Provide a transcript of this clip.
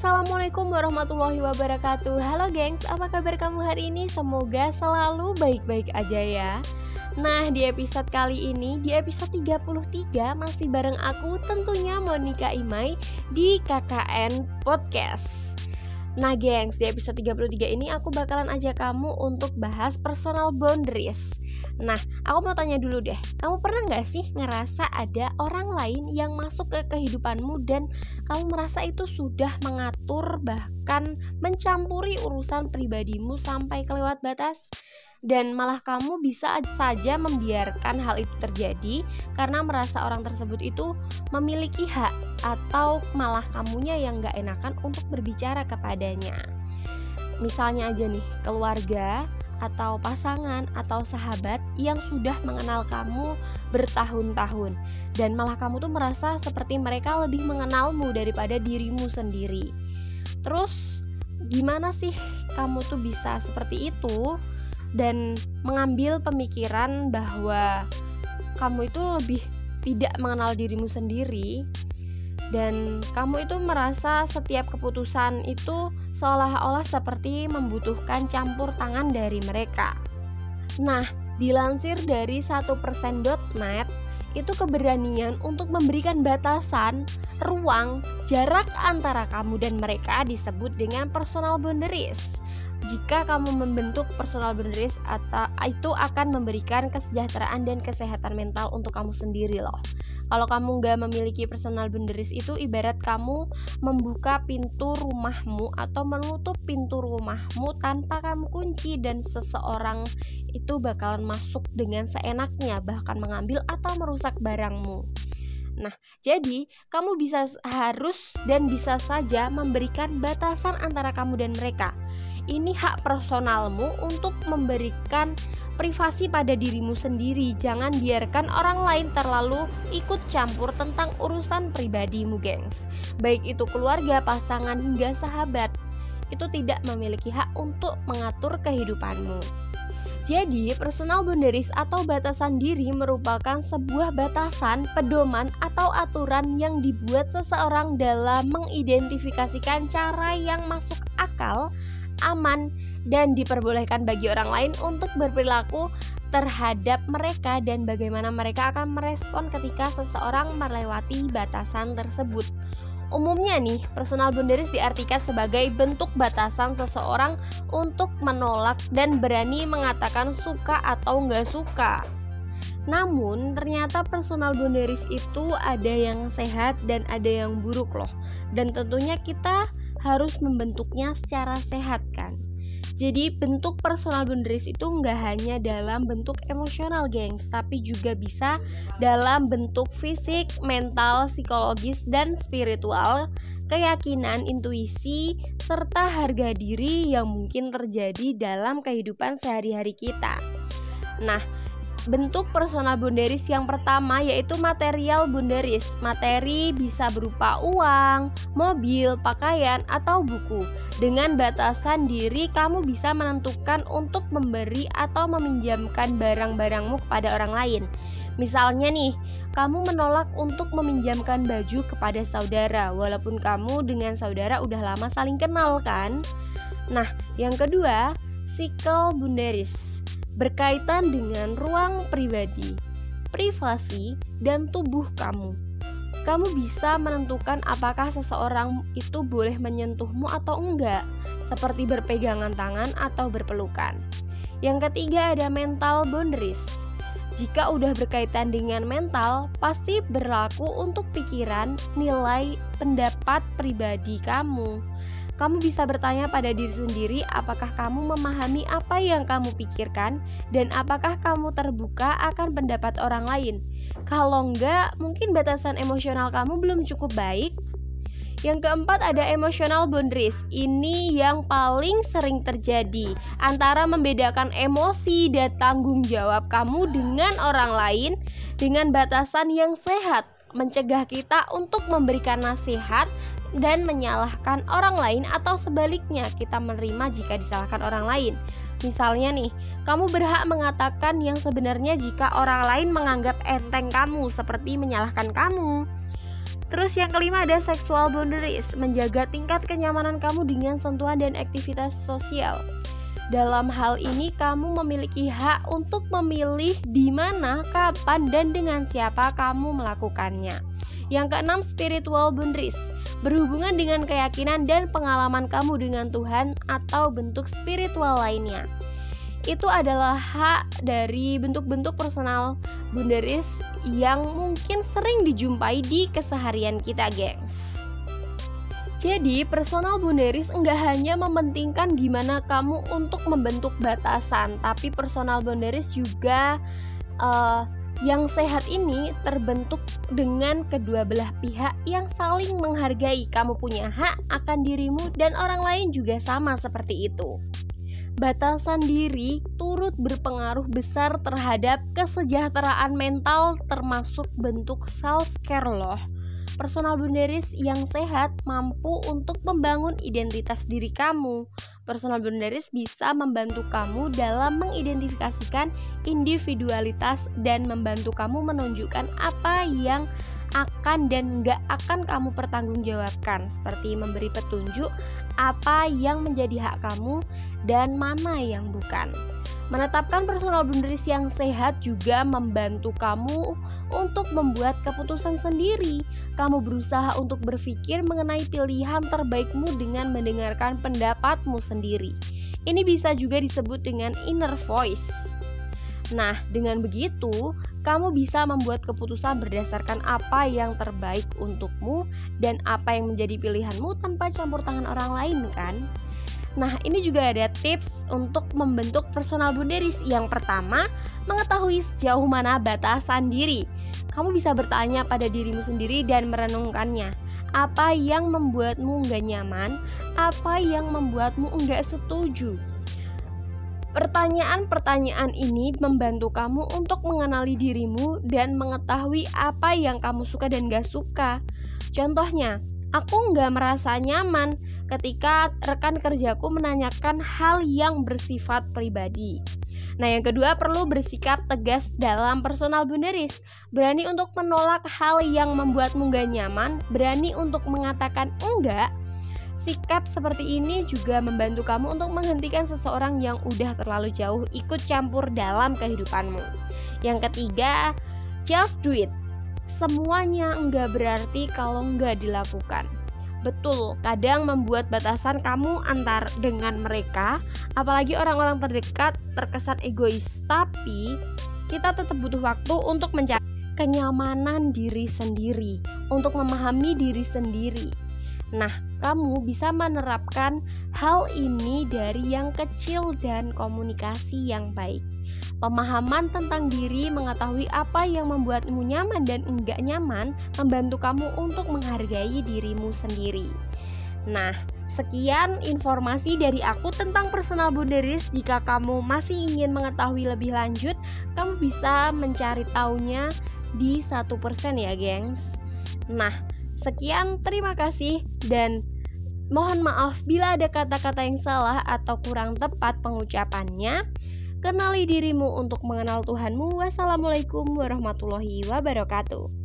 Assalamualaikum warahmatullahi wabarakatuh. Halo gengs, apa kabar kamu hari ini? Semoga selalu baik-baik aja ya. Nah di episode kali ini, di episode 33 masih bareng aku tentunya Monica Imai di KKN Podcast. Nah gengs, di episode 33 ini aku bakalan ajak kamu untuk bahas personal boundaries Nah, aku mau tanya dulu deh Kamu pernah gak sih ngerasa ada orang lain yang masuk ke kehidupanmu Dan kamu merasa itu sudah mengatur bahkan mencampuri urusan pribadimu sampai kelewat batas? dan malah kamu bisa saja membiarkan hal itu terjadi karena merasa orang tersebut itu memiliki hak atau malah kamunya yang gak enakan untuk berbicara kepadanya. Misalnya aja nih, keluarga atau pasangan atau sahabat yang sudah mengenal kamu bertahun-tahun dan malah kamu tuh merasa seperti mereka lebih mengenalmu daripada dirimu sendiri. Terus gimana sih kamu tuh bisa seperti itu? dan mengambil pemikiran bahwa kamu itu lebih tidak mengenal dirimu sendiri dan kamu itu merasa setiap keputusan itu seolah-olah seperti membutuhkan campur tangan dari mereka. Nah, dilansir dari 1%.net, itu keberanian untuk memberikan batasan, ruang, jarak antara kamu dan mereka disebut dengan personal boundaries jika kamu membentuk personal boundaries atau itu akan memberikan kesejahteraan dan kesehatan mental untuk kamu sendiri loh. Kalau kamu nggak memiliki personal boundaries itu ibarat kamu membuka pintu rumahmu atau menutup pintu rumahmu tanpa kamu kunci dan seseorang itu bakalan masuk dengan seenaknya bahkan mengambil atau merusak barangmu. Nah, jadi kamu bisa harus dan bisa saja memberikan batasan antara kamu dan mereka ini hak personalmu untuk memberikan privasi pada dirimu sendiri. Jangan biarkan orang lain terlalu ikut campur tentang urusan pribadimu, gengs. Baik itu keluarga, pasangan, hingga sahabat. Itu tidak memiliki hak untuk mengatur kehidupanmu. Jadi, personal boundaries atau batasan diri merupakan sebuah batasan, pedoman, atau aturan yang dibuat seseorang dalam mengidentifikasikan cara yang masuk akal aman dan diperbolehkan bagi orang lain untuk berperilaku terhadap mereka dan bagaimana mereka akan merespon ketika seseorang melewati batasan tersebut. Umumnya nih, personal boundaries diartikan sebagai bentuk batasan seseorang untuk menolak dan berani mengatakan suka atau nggak suka. Namun, ternyata personal boundaries itu ada yang sehat dan ada yang buruk loh. Dan tentunya kita harus membentuknya secara sehat kan? Jadi bentuk personal boundaries itu nggak hanya dalam bentuk emosional gengs tapi juga bisa dalam bentuk fisik, mental, psikologis, dan spiritual. Keyakinan, intuisi, serta harga diri yang mungkin terjadi dalam kehidupan sehari-hari kita. Nah, Bentuk personal boundaries yang pertama yaitu material boundaries. Materi bisa berupa uang, mobil, pakaian, atau buku. Dengan batasan diri, kamu bisa menentukan untuk memberi atau meminjamkan barang-barangmu kepada orang lain. Misalnya nih, kamu menolak untuk meminjamkan baju kepada saudara walaupun kamu dengan saudara udah lama saling kenal kan? Nah, yang kedua, cycle boundaries berkaitan dengan ruang pribadi, privasi, dan tubuh kamu. Kamu bisa menentukan apakah seseorang itu boleh menyentuhmu atau enggak, seperti berpegangan tangan atau berpelukan. Yang ketiga ada mental boundaries. Jika udah berkaitan dengan mental, pasti berlaku untuk pikiran, nilai, pendapat pribadi kamu kamu bisa bertanya pada diri sendiri apakah kamu memahami apa yang kamu pikirkan dan apakah kamu terbuka akan pendapat orang lain. Kalau enggak, mungkin batasan emosional kamu belum cukup baik. Yang keempat ada emotional boundaries. Ini yang paling sering terjadi antara membedakan emosi dan tanggung jawab kamu dengan orang lain dengan batasan yang sehat mencegah kita untuk memberikan nasihat dan menyalahkan orang lain atau sebaliknya kita menerima jika disalahkan orang lain. Misalnya nih, kamu berhak mengatakan yang sebenarnya jika orang lain menganggap enteng kamu seperti menyalahkan kamu. Terus yang kelima ada sexual boundaries, menjaga tingkat kenyamanan kamu dengan sentuhan dan aktivitas sosial. Dalam hal ini kamu memiliki hak untuk memilih di mana, kapan, dan dengan siapa kamu melakukannya. Yang keenam, spiritual boundaries, berhubungan dengan keyakinan dan pengalaman kamu dengan Tuhan atau bentuk spiritual lainnya itu adalah hak dari bentuk-bentuk personal boundaries yang mungkin sering dijumpai di keseharian kita, gengs. Jadi, personal boundaries enggak hanya mementingkan gimana kamu untuk membentuk batasan, tapi personal boundaries juga uh, yang sehat ini terbentuk dengan kedua belah pihak yang saling menghargai. Kamu punya hak akan dirimu, dan orang lain juga sama seperti itu batasan diri turut berpengaruh besar terhadap kesejahteraan mental termasuk bentuk self-care loh. Personal boundaries yang sehat mampu untuk membangun identitas diri kamu. Personal boundaries bisa membantu kamu dalam mengidentifikasikan individualitas dan membantu kamu menunjukkan apa yang akan dan nggak akan kamu pertanggungjawabkan seperti memberi petunjuk apa yang menjadi hak kamu dan mana yang bukan. Menetapkan personal boundaries yang sehat juga membantu kamu untuk membuat keputusan sendiri. Kamu berusaha untuk berpikir mengenai pilihan terbaikmu dengan mendengarkan pendapatmu sendiri. Ini bisa juga disebut dengan inner voice. Nah, dengan begitu, kamu bisa membuat keputusan berdasarkan apa yang terbaik untukmu dan apa yang menjadi pilihanmu tanpa campur tangan orang lain, kan? Nah, ini juga ada tips untuk membentuk personal boundaries. Yang pertama, mengetahui sejauh mana batasan diri. Kamu bisa bertanya pada dirimu sendiri dan merenungkannya. Apa yang membuatmu nggak nyaman? Apa yang membuatmu nggak setuju? Pertanyaan-pertanyaan ini membantu kamu untuk mengenali dirimu dan mengetahui apa yang kamu suka dan gak suka. Contohnya, aku nggak merasa nyaman ketika rekan kerjaku menanyakan hal yang bersifat pribadi. Nah, yang kedua perlu bersikap tegas dalam personal boundaries. Berani untuk menolak hal yang membuatmu gak nyaman, berani untuk mengatakan enggak Sikap seperti ini juga membantu kamu untuk menghentikan seseorang yang udah terlalu jauh ikut campur dalam kehidupanmu. Yang ketiga, just do it. Semuanya enggak berarti kalau enggak dilakukan. Betul, kadang membuat batasan kamu antar dengan mereka, apalagi orang-orang terdekat terkesan egois. Tapi kita tetap butuh waktu untuk mencari kenyamanan diri sendiri, untuk memahami diri sendiri Nah, kamu bisa menerapkan hal ini dari yang kecil dan komunikasi yang baik. Pemahaman tentang diri, mengetahui apa yang membuatmu nyaman dan enggak nyaman, membantu kamu untuk menghargai dirimu sendiri. Nah, sekian informasi dari aku tentang personal boundaries. Jika kamu masih ingin mengetahui lebih lanjut, kamu bisa mencari taunya di satu persen ya, gengs. Nah, Sekian, terima kasih, dan mohon maaf bila ada kata-kata yang salah atau kurang tepat pengucapannya. Kenali dirimu untuk mengenal Tuhanmu. Wassalamualaikum warahmatullahi wabarakatuh.